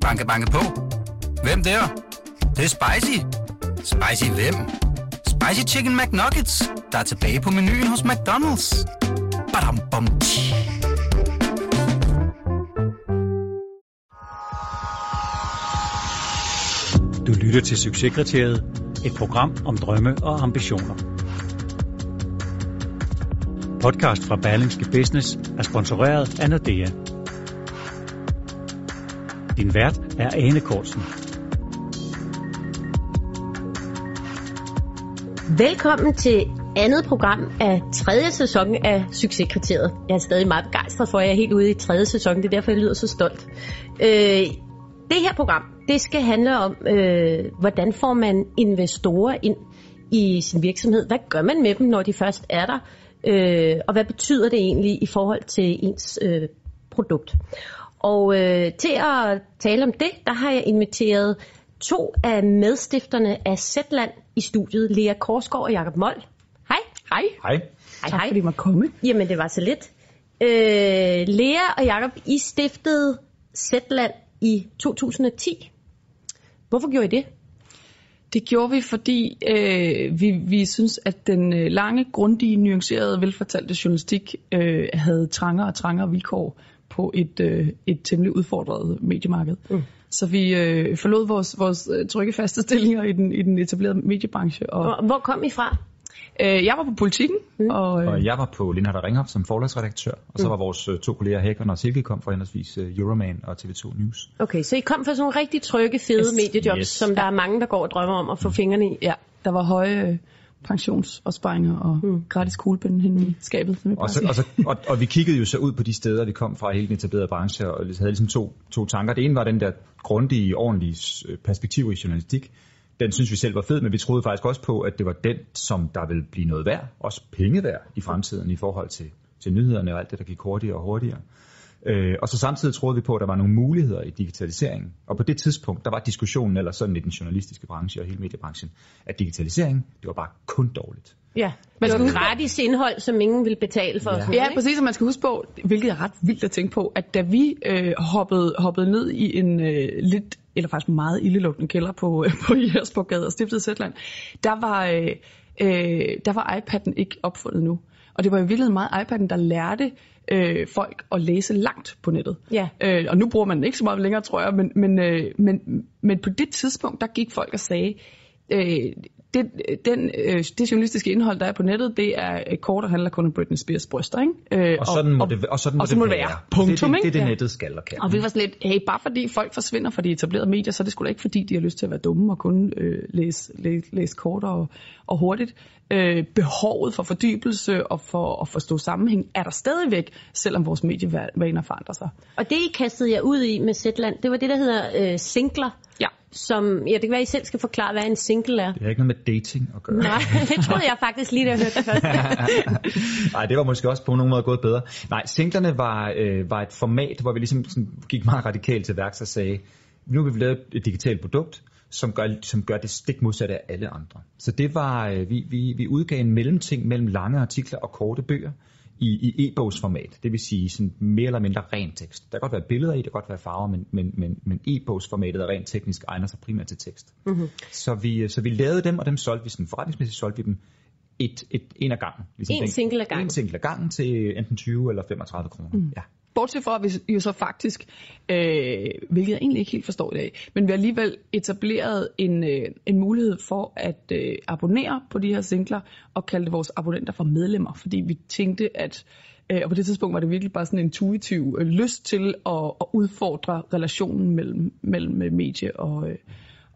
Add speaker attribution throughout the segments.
Speaker 1: Banke, banke på. Hvem der? Det, det er spicy. Spicy hvem? Spicy Chicken McNuggets, der er tilbage på menuen hos McDonald's. Badum, bom, tji.
Speaker 2: Du lytter til Succeskriteriet, et program om drømme og ambitioner. Podcast fra Berlingske Business er sponsoreret af Nordea. Din vært er Ane Kortsen.
Speaker 3: Velkommen til andet program af tredje sæson af Succeskriteriet. Jeg er stadig meget begejstret for, at jeg er helt ude i tredje sæson. Det er derfor, jeg lyder så stolt. Øh, det her program, det skal handle om, øh, hvordan får man investorer ind i sin virksomhed. Hvad gør man med dem, når de først er der? Øh, og hvad betyder det egentlig i forhold til ens øh, produkt? Og øh, til at tale om det, der har jeg inviteret to af medstifterne af Zetland i studiet, Lea Korsgaard og Jakob Mold. Hej.
Speaker 4: Hej.
Speaker 5: Hej.
Speaker 3: Hej,
Speaker 4: Tak fordi I måtte komme.
Speaker 3: Jamen, det var så lidt. Øh, Lea og Jakob, I stiftede Zetland i 2010. Hvorfor gjorde I det?
Speaker 4: Det gjorde vi, fordi øh, vi, vi synes, at den øh, lange, grundige, nuancerede, velfortalte journalistik øh, havde trangere og trangere vilkår på et, øh, et temmelig udfordret mediemarked. Mm. Så vi øh, forlod vores, vores øh, trygge faste stillinger i den, i den etablerede mediebranche. Og,
Speaker 3: Og hvor kom I fra?
Speaker 4: øh, jeg var på politikken, mm. og, øh,
Speaker 5: Og jeg var på Lindhardt og Ringhoff som forlagsredaktør, og så var vores øh, to kolleger Hækman og Silke kom fra henholdsvis øh, Euroman og TV2 News.
Speaker 3: Okay, så I kom fra sådan nogle rigtig trygge, fede
Speaker 4: Yes.
Speaker 3: mediejobs,
Speaker 5: Yes.
Speaker 3: som der er mange, der går og drømmer om at få fingrene i.
Speaker 4: ja, der var høje øh, pensionsopsparinger og mm. gratis kuglepind hen i skabet. Som
Speaker 5: Og, så, og, så, og, og vi kiggede jo så ud på de steder, vi kom fra, hele den etablerede branche, og havde ligesom to, to tanker. Det ene var den der grundige, ordentlige øh, perspektiv i journalistik. Den synes vi selv var fed, men vi troede faktisk også på, at det var den, som der ville blive noget værd, også penge værd i fremtiden i forhold til, til nyhederne og alt det, der gik hurtigere og hurtigere. Øh, og så samtidig troede vi på, at der var nogle muligheder i digitaliseringen. Og på det tidspunkt, der var diskussionen eller sådan i den journalistiske branche og hele mediebranchen, at digitalisering, det var bare kun dårligt.
Speaker 3: Ja, man skal gratis indhold, som ingen vil betale for.
Speaker 5: Ja.
Speaker 4: Ja, præcis, og man skal huske på, hvilket er ret vildt at tænke på, at da vi øh, hoppede, hoppede ned i en øh, lidt, eller faktisk meget ildelugtende kælder på, øh, på Jægersborggade og stiftede Zetland, der var, øh, øh, der var iPad'en ikke opfundet nu. Og det var i virkeligheden meget iPad'en, der lærte øh, folk at læse langt på nettet.
Speaker 3: Ja.
Speaker 4: Øh, og nu bruger man den ikke så meget længere, tror jeg, men, men, øh, men, men på det tidspunkt, der gik folk og sagde, øh, det, den, øh, det journalistiske indhold, der er på nettet, det er øh, kort og handler kun om Britney Spears bryster, ikke? Øh,
Speaker 5: Og sådan må, det, og sådan må,
Speaker 4: og så må det være. Punktum,
Speaker 5: det, det, det, det,
Speaker 4: Ja.
Speaker 5: nettet skal og kan.
Speaker 4: Og vi var sådan lidt, hey, bare fordi folk forsvinder fra de etablerede medier, så er det sgu da ikke fordi, de har lyst til at være dumme og kun øh, læse, læse, læse kort og, og hurtigt. Øh, behovet for fordybelse og for at forstå sammenhæng er der stadigvæk, selvom vores medievaner forandrer sig.
Speaker 3: Og det, I kastede jer ud i med Zetland, det var det, der hedder øh, singler.
Speaker 4: Ja.
Speaker 3: Som, ja, det kan være, I selv skal forklare, hvad en single er.
Speaker 5: Det har ikke noget med dating at gøre.
Speaker 3: Nej, det troede jeg faktisk lige, da jeg hørte det først.
Speaker 5: Nej, det var måske også på nogen måde gået bedre. Nej, singlerne var, øh, var et format, hvor vi ligesom sådan, gik meget radikalt til værks og sagde, nu vil vi lave et digitalt produkt, som gør, som gør det stik modsatte af alle andre. Så det var, øh, vi, vi, vi udgav en mellemting mellem lange artikler og korte bøger i, i e-bogsformat. Det vil sige sådan mere eller mindre ren tekst. Der kan godt være billeder i, der kan godt være farver, men, men, men, men e-bogsformatet er rent teknisk egner sig primært til tekst. Mm-hmm. Så, vi, så vi lavede dem, og dem solgte vi sådan forretningsmæssigt solgte vi dem et, et, en af gangen. Ligesom
Speaker 3: En
Speaker 5: den-
Speaker 3: single ad gangen.
Speaker 5: En single ad gangen til enten 20 eller 35 kroner. Mm. Ja.
Speaker 4: Bortset fra, at vi jo så faktisk, øh, hvilket jeg egentlig ikke helt forstår i dag, men vi har alligevel etableret en, øh, en mulighed for at øh, abonnere på de her singler og kalde vores abonnenter for medlemmer, fordi vi tænkte, at øh, og på det tidspunkt var det virkelig bare sådan en intuitiv øh, lyst til at, at udfordre relationen mellem, mellem øh, medie og, øh,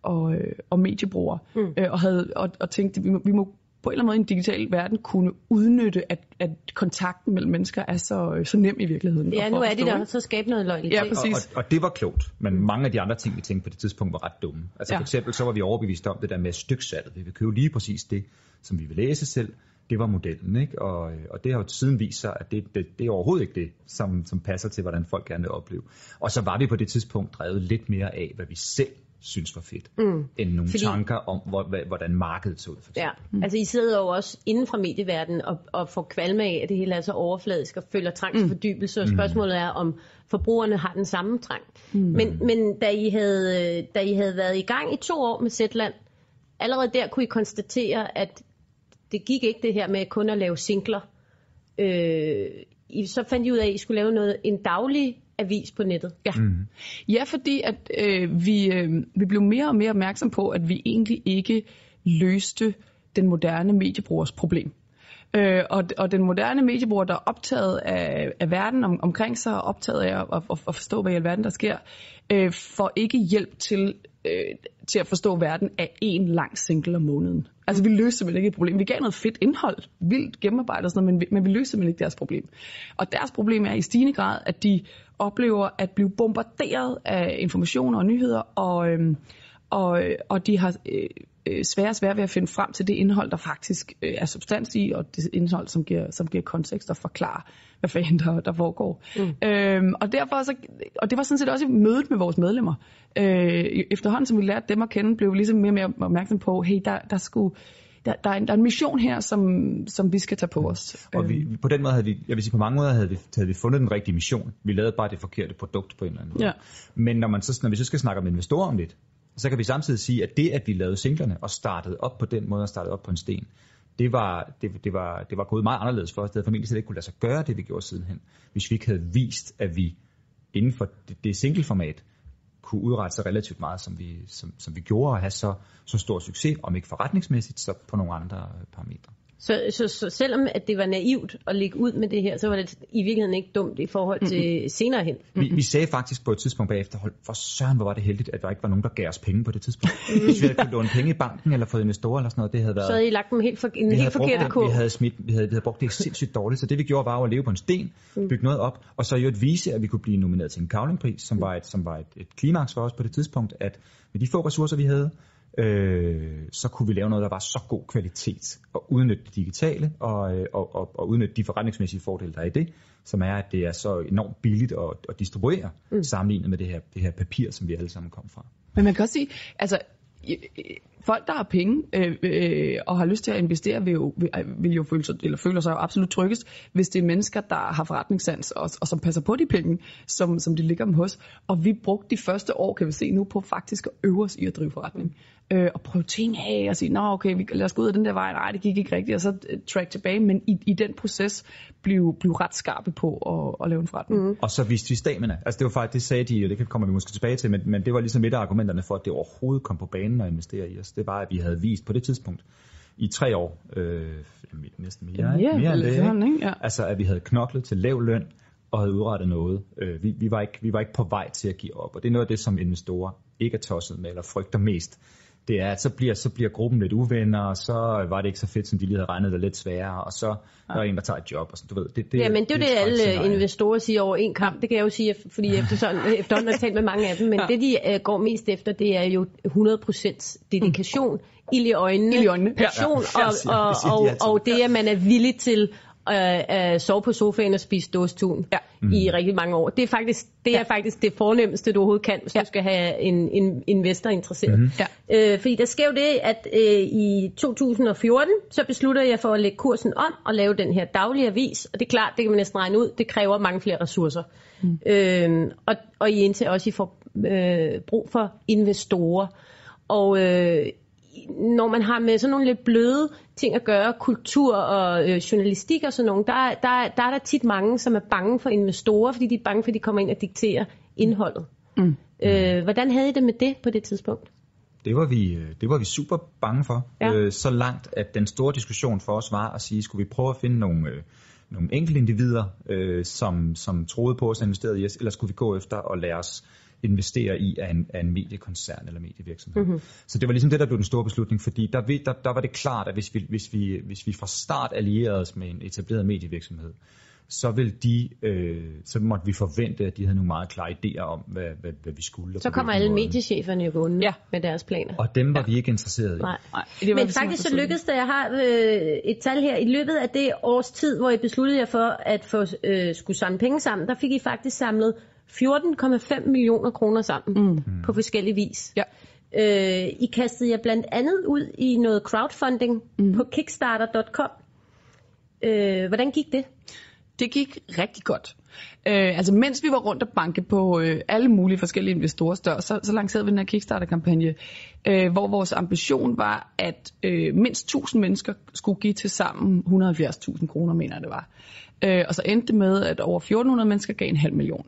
Speaker 4: og, øh, og mediebrugere, mm. øh, og, havde, og, og tænkte, vi må, vi må på en eller anden måde i en digital verden kunne udnytte, at, at kontakten mellem mennesker er så, så nem i virkeligheden.
Speaker 3: Ja, nu er
Speaker 4: at
Speaker 3: de
Speaker 4: forstå,
Speaker 3: der, så skabe noget loyalitet.
Speaker 4: Ja,
Speaker 5: Og,
Speaker 4: præcis.
Speaker 5: og, og det var klogt, men mange af de andre ting, vi tænkte på det tidspunkt, var ret dumme. Altså
Speaker 4: Ja.
Speaker 5: for eksempel, så var vi overbevist om det der med styksalget. Vi vil købe lige præcis det, som vi vil læse selv. Det var modellen, ikke? Og, og det har jo siden vist sig, at det, det, det er overhovedet ikke det, som, som passer til, hvordan folk gerne vil opleve. Og så var vi på det tidspunkt drevet lidt mere af, hvad vi selv synes var fedt, mm. end nogle
Speaker 3: Fordi-
Speaker 5: tanker om, hvordan markedet så ud. For
Speaker 3: Ja,
Speaker 5: eksempel.
Speaker 3: altså I sidder jo også inden fra medieverdenen og, og får kvalme af, at det hele er så overfladisk og føler trang til fordybelse, og spørgsmålet er, om forbrugerne har den samme trang. Men, men da, I havde, da I havde været i gang i to år med Zetland, allerede der kunne I konstatere, at det gik ikke det her med kun at lave singler. Øh, I, så fandt I ud af, at I skulle lave noget, en daglig avis på nettet.
Speaker 4: Ja, mm. ja fordi at øh, vi, øh, vi blev mere og mere opmærksom på, at vi egentlig ikke løste den moderne mediebrugers problem. Øh, og, og den moderne mediebruger, der er optaget af, af verden om, omkring sig, og optaget af at, at, at forstå, hvad i alverden der sker, øh, får ikke hjælp til, øh, til at forstå verden af en lang single om måneden. Altså vi løste simpelthen ikke et problem. Vi gav noget fedt indhold, vildt gennemarbejdet og sådan noget, men vi, men vi løste simpelthen ikke deres problem. Og deres problem er i stigende grad, at de oplever at blive bombarderet af informationer og nyheder, og, øh, og, og de har øh, øh, svære og svære ved at finde frem til det indhold, der faktisk øh, er substans i, og det indhold, som giver, som giver kontekst og forklarer, hvad fanden der, der foregår. Mm. Øhm, og, derfor så, og det var sådan set også i mødet med vores medlemmer. Øh, efterhånden, som vi lærte dem at kende, blev vi ligesom mere og mere opmærksom på, hey, der, der skulle... Der, der, er en, der er en mission her, som, som vi skal tage på os.
Speaker 5: Og vi, på den måde havde vi, jeg vil sige, på mange måder havde vi, havde vi fundet den rigtige mission. Vi lavede bare det forkerte produkt på en eller anden måde.
Speaker 4: Ja.
Speaker 5: Men når, man så, når vi så skal snakke om investorer om lidt, så kan vi samtidig sige, at det, at vi lavede singlerne og startede op på den måde og startede op på en sten, det var, det, det var, det var gået meget anderledes for os. Det havde formentlig slet ikke kunne lade sig gøre, det vi gjorde sidenhen, hvis vi ikke havde vist, at vi inden for det, det singleformat kunne udrette sig relativt meget, som vi, som, som vi gjorde, og have så, så stor succes, om ikke forretningsmæssigt, så på nogle andre parametre.
Speaker 3: Så, så, så selvom at det var naivt at lægge ud med det her, så var det i virkeligheden ikke dumt i forhold til mm-hmm. senere hen.
Speaker 5: Vi, vi sagde faktisk på et tidspunkt bagefter, hold, for søren, hvor var det heldigt, at der ikke var nogen, der gav os penge på det tidspunkt. Hvis vi havde kunnet låne penge i banken, eller fået investorer eller sådan noget, det havde været...
Speaker 3: Så havde I lagt dem helt for, en helt forkert
Speaker 5: det,
Speaker 3: kurv.
Speaker 5: vi, havde smidt, vi, havde, vi havde brugt det sindssygt dårligt, så det vi gjorde var at leve på en sten, bygge noget op, og så jo at vise, at vi kunne blive nomineret til en kavlingpris, som var et, som var et, et klimaks for os på det tidspunkt, at med de få ressourcer, vi havde, øh, så kunne vi lave noget, der var så god kvalitet, og udnytte det digitale, og, øh, og, og, og udnytte de forretningsmæssige fordele, der er i det, som er, at det er så enormt billigt at, at distribuere, mm. sammenlignet med det her, det her papir, som vi alle sammen kom fra.
Speaker 4: Men man kan også sige, altså øh, øh, folk, der har penge øh, øh, og har lyst til at investere, vil jo, vil, vil jo føle sig, eller føler sig jo absolut tryggest, hvis det er mennesker, der har forretningssans og, og som passer på de penge, som, som de ligger dem hos. Og vi brugte de første år, kan vi se nu, på faktisk at øve os i at drive forretning. Øh, og prøve ting af og sige, nå okay, vi, lad os gå ud af den der vej, nej det gik ikke rigtigt, og så uh, track tilbage, men i, i den proces blive, blive ret skarpe på at, at lave en forretning. Mm.
Speaker 5: Og så viste vi stamina. Altså det var faktisk, det sagde de, og det kommer vi måske tilbage til, men, men det var ligesom et af argumenterne for, at det overhovedet kom på banen og investere i os. Det var, at vi havde vist på det tidspunkt, i tre år, øh, næsten mere,
Speaker 4: Ja,
Speaker 5: mere end det,
Speaker 4: sådan,
Speaker 5: ikke?
Speaker 4: ikke? Ja.
Speaker 5: Altså at vi havde knoklet til lav løn, og havde udrettet noget. Øh, vi, vi, var ikke, vi var ikke på vej til at give op, og det er noget af det, som investorer ikke er tosset med, eller frygter mest. Det er, at så bliver, så bliver gruppen lidt uvenner, og så var det ikke så fedt, som de lige havde regnet det lidt sværere, og så er der en, der tager et job, og sådan, du ved. Det, det,
Speaker 3: Ja, men det er det,
Speaker 5: et
Speaker 3: alle investorer siger over en kamp. Det kan jeg jo sige, fordi efter sådan, efterhånden har talt med mange af dem. Men ja. det, de uh, går mest efter, det er jo 100% dedikation, ild i øjnene,
Speaker 4: Ild i øjnene, ja.
Speaker 3: passion,
Speaker 5: Ja,
Speaker 3: og,
Speaker 5: det siger-
Speaker 3: og,
Speaker 5: det
Speaker 3: og,
Speaker 5: altid.
Speaker 3: og det, at man er villig til at uh, sove på sofaen og spise dåstun
Speaker 4: Ja.
Speaker 3: i rigtig mange år. Det er faktisk det, er faktisk det fornemmeste, du overhovedet kan, hvis
Speaker 4: Ja.
Speaker 3: du skal have en, en investor interesseret.
Speaker 5: Mhm.
Speaker 4: Ja.
Speaker 3: Øh, fordi der sker jo det, at øh, i 2014, så beslutter jeg for at lægge kursen om og lave den her daglige avis. Og det er klart, det kan man næsten regne ud, det kræver mange flere ressourcer. Mm. Øh, og, og I indtil også I får øh, brug for investorer. Og øh, når man har med sådan nogle lidt bløde ting at gøre, kultur og øh, journalistik og sådan nogle, der, er- der, er- der er der tit mange, som er bange for investorer, fordi de er bange for, at de kommer ind og dikterer indholdet. Mm. Øh, hvordan havde I det med det på det tidspunkt?
Speaker 5: Det var vi, øh, det var vi super bange for.
Speaker 3: Ja.
Speaker 5: Øh, så langt, at den store diskussion for os var at sige, skulle vi prøve at finde nogle, øh, nogle enkelte individer, øh, som, som troede på os og investerede i os, eller skulle vi gå efter og lade os investere i af en, af en mediekoncern eller medievirksomhed. Mm-hmm. Så det var ligesom det, der blev den store beslutning, fordi der, der, der var det klart, at hvis vi, hvis, vi, hvis vi fra start allierede os med en etableret medievirksomhed, så vil de, øh, så måtte vi forvente, at de havde nogle meget klare idéer om, hvad, hvad, hvad vi skulle. og
Speaker 3: Så kommer alle
Speaker 5: måde.
Speaker 3: mediecheferne jo gående
Speaker 4: Ja.
Speaker 3: med deres planer.
Speaker 5: Og dem var vi ikke interesseret i.
Speaker 3: Nej.
Speaker 4: Nej, det var
Speaker 3: Men faktisk så lykkedes det, jeg har øh, et tal her, i løbet af det års tid, hvor I besluttede jer for at få, øh, skulle samle penge sammen, der fik I faktisk samlet 14,5 millioner kroner sammen mm. på forskellig vis.
Speaker 4: Ja.
Speaker 3: Øh, I kastede jer blandt andet ud i noget crowdfunding mm. på kickstarter.com. Øh, hvordan gik det?
Speaker 4: Det gik rigtig godt. Øh, altså mens vi var rundt og banke på øh, alle mulige forskellige investorer større, så, så lancerede vi den her Kickstarter-kampagne, øh, hvor vores ambition var, at øh, mindst 1000 mennesker skulle give til sammen 170.000 kroner, mener jeg det var. Øh, og så endte det med, at over 1400 mennesker gav en halv million.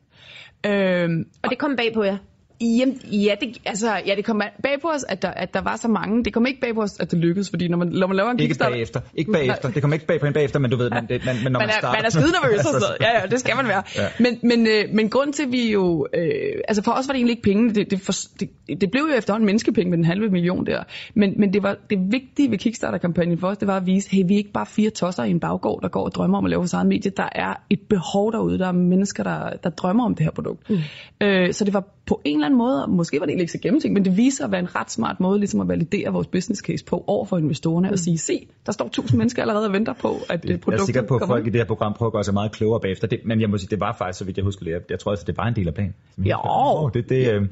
Speaker 3: Øh, og det kom bag på jer?
Speaker 4: Jamen, ja, det, altså, ja, det kom bag på os, at der, at der var så mange. Det kom ikke bag på os, at det lykkedes, fordi når man, når man laver en
Speaker 5: Ikke bagefter. Ikke bagefter. Det kom ikke bag på en bagefter, men du ved, man, det, man, men når man,
Speaker 4: man er,
Speaker 5: starter...
Speaker 4: Man er skide nervøs og sådan noget. Ja, ja, det skal man være. Ja. Men, men, øh, men grund til, at vi jo... Øh, altså for os var det egentlig ikke penge. Det, det, for, det, det blev jo efterhånden menneskepenge med den halve million der. Men, men det var det vigtige ved Kickstarter-kampagnen for os, det var at vise, hey, vi er ikke bare fire tosser i en baggård, der går og drømmer om at lave vores eget medie. Der er et behov derude. Der er mennesker, der, der drømmer om det her produkt. Mm. Øh, så det var på en eller anden måde, måske var det ikke så gennemtænkt, men det viser at være en ret smart måde ligesom at validere vores business case på over for investorerne mm. og sige, se, der står tusind mennesker allerede og venter på, at det, produktet
Speaker 5: Jeg er sikker på, at folk i det her program prøver at gøre sig meget klogere bagefter, det, men jeg må sige, det var faktisk, så vidt jeg husker det, jeg, jeg tror, at det var en del af planen.
Speaker 4: Jo.
Speaker 5: Oh, det, det, øh,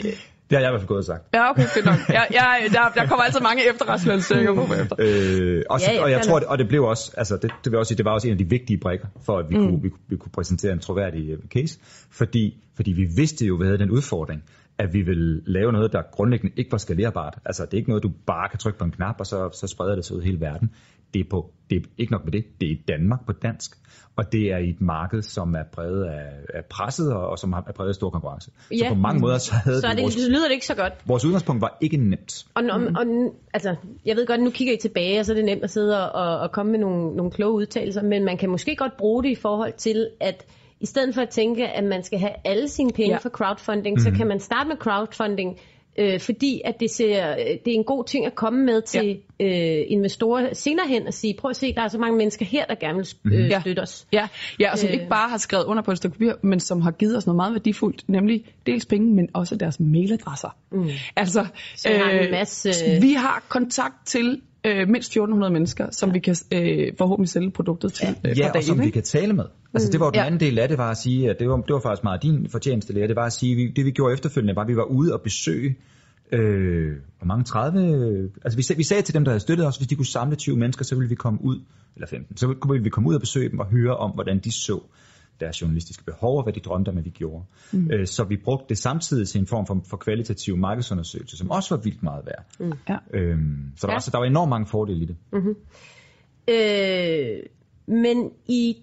Speaker 5: det har jeg i hvert fald gået og sagt.
Speaker 4: Ja, okay, fedt nok. Jeg, jeg, der, der kommer altid mange efterrationaliseringer på efter.
Speaker 5: Øh, og, så, ja, ja, og jeg tror, det, og det blev også, altså det, det, vil også sige, det var også en af de vigtige brækker, for at vi, mm. kunne, vi, vi kunne præsentere en troværdig øh, case, fordi, fordi vi vidste jo, hvad havde den udfordring, at vi vil lave noget, der grundlæggende ikke var skalerbart. Altså, det er ikke noget, du bare kan trykke på en knap, og så, så spreder det sig ud i hele verden. Det er, på, det er ikke nok med det, det er i Danmark på dansk, og det er i et marked, som er præget af, af presset, og, og som er præget af stor konkurrence. Ja. Så på mange måder, så havde
Speaker 3: så
Speaker 5: det, vores,
Speaker 3: det lyder det ikke så godt.
Speaker 5: Vores udgangspunkt var ikke nemt.
Speaker 3: Og, og, og, altså, jeg ved godt, nu kigger I tilbage, og så er det nemt at sidde og, og komme med nogle, nogle kloge udtalelser, men man kan måske godt bruge det i forhold til, at i stedet for at tænke, at man skal have alle sine penge ja. for crowdfunding, mm. så kan man starte med crowdfunding, øh, fordi at det, ser, det er en god ting at komme med til ja. øh, investorer senere hen og sige, prøv at se, der er så mange mennesker her, der gerne vil øh, mm. støtte os.
Speaker 4: Ja, ja og som øh. ikke bare har skrevet under på et stykke papir, men som har givet os noget meget værdifuldt, nemlig dels penge, men også deres mailadresser. Mm. Altså,
Speaker 3: så øh, har en masse...
Speaker 4: vi har kontakt til øh, mindst 1400 mennesker, som ja. vi kan øh, forhåbentlig sælge produktet til.
Speaker 5: Ja, øh, ja og som vi kan tale med. Altså det var den ja. anden del af det, var at sige, at det var, det var faktisk meget din fortjeneste, Lea, det var at sige, vi, det vi gjorde efterfølgende, var, at vi var ude og besøge øh, hvor mange 30, altså vi, vi sagde til dem, der havde støttet os, hvis de kunne samle 20 mennesker, så ville vi komme ud, eller 15, så ville vi komme ud og besøge dem og høre om, hvordan de så deres journalistiske behov og hvad de drømte om, at vi gjorde. Mm. Øh, så vi brugte det samtidig til en form for, for kvalitativ markedsundersøgelse, som også var vildt meget værd. Mm. Ja. Øhm, så der, ja. var, så der var enormt mange fordele i det. Mm-hmm.
Speaker 3: Øh, men i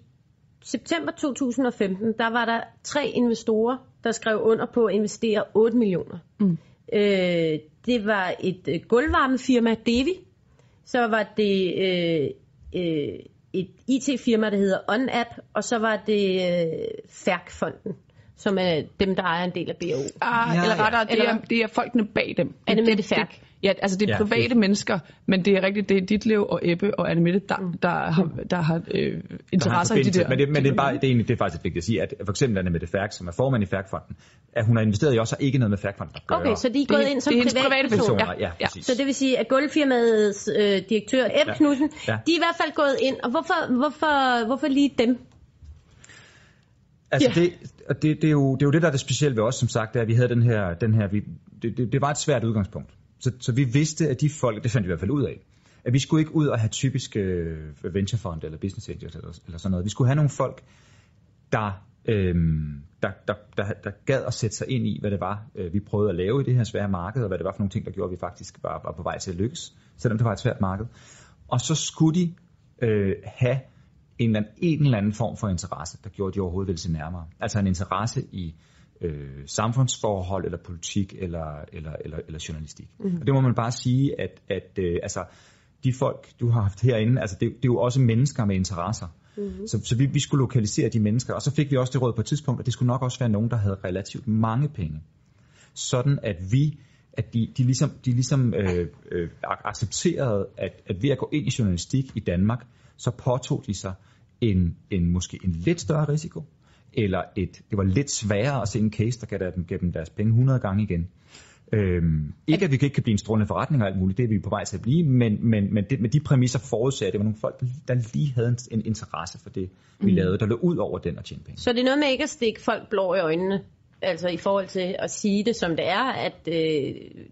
Speaker 3: september 2015, der var der tre investorer, der skrev under på at investere 8 millioner. Mm. Øh, det var et øh, gulvvarmefirma, Devi. Så var det øh, øh, et IT-firma, der hedder OnApp, og så var det øh, Færkfonden, som er dem, der ejer en del af BAO.
Speaker 4: Ah, ja, eller rettere, det, er, det er folkene bag dem.
Speaker 3: Er det med det Færk?
Speaker 4: Ja, altså det er ja, private det. mennesker, men det er rigtigt, det er Ditlev og Ebbe og Annemette, der, mm. der har, der har øh, interesser der har i de der.
Speaker 5: Men det, men det er, bare, det er, egentlig, det er faktisk vigtigt at sige, at for eksempel Annemette Færk, som er formand i Færkfonden, at hun har investeret i os, og ikke noget med Færkfonden at
Speaker 3: gøre. Okay, så de er gået ind som
Speaker 4: det er private personer.
Speaker 5: Ja, ja, ja.
Speaker 3: Så det vil sige, at gulvfirmaets øh, direktør, Ebbe ja. Knudsen, ja. de er i hvert fald gået ind, og hvorfor, hvorfor, hvorfor lige dem?
Speaker 5: Altså ja. det, det, det, er jo, det er jo det, der er det specielle ved os, som sagt, at vi havde den her, den her vi, det, det, det var et svært udgangspunkt. Så, så vi vidste, at de folk, det fandt vi i hvert fald ud af, at vi skulle ikke ud og have typiske øh, venturefond eller business angels eller, eller sådan noget. Vi skulle have nogle folk, der, øhm, der, der, der, der gad at sætte sig ind i, hvad det var, øh, vi prøvede at lave i det her svære marked, og hvad det var for nogle ting, der gjorde, at vi faktisk var, var på vej til at lykkes, selvom det var et svært marked. Og så skulle de øh, have en eller, anden, en eller anden form for interesse, der gjorde, at de overhovedet ville se nærmere. Altså en interesse i øh, samfundsforhold, eller politik, eller, eller, eller, eller journalistik. Mm-hmm. Og det må man bare sige, at, at øh, altså, de folk, du har haft herinde, altså det, det er jo også mennesker med interesser. Mm-hmm. Så, så vi, vi skulle lokalisere de mennesker, og så fik vi også det råd på et tidspunkt, at det skulle nok også være nogen, der havde relativt mange penge. Sådan at vi, at de, de ligesom, de ligesom øh, øh, accepterede, at, at ved at gå ind i journalistik i Danmark, så påtog de sig en, en måske en lidt større risiko, eller et, det var lidt sværere at se en case, der gav dem, gav dem deres penge 100 gange igen. Øhm, ikke at vi ikke kan blive en strålende forretning og alt muligt, det er vi på vej til at blive, men, men, men det, med de præmisser forudser at det var nogle folk, der lige havde en, en interesse for det, vi mm. lavede, der lå ud over den og tjene penge.
Speaker 3: Så det er noget med ikke at stikke folk blå i øjnene? Altså i forhold til at sige det, som det er, at øh,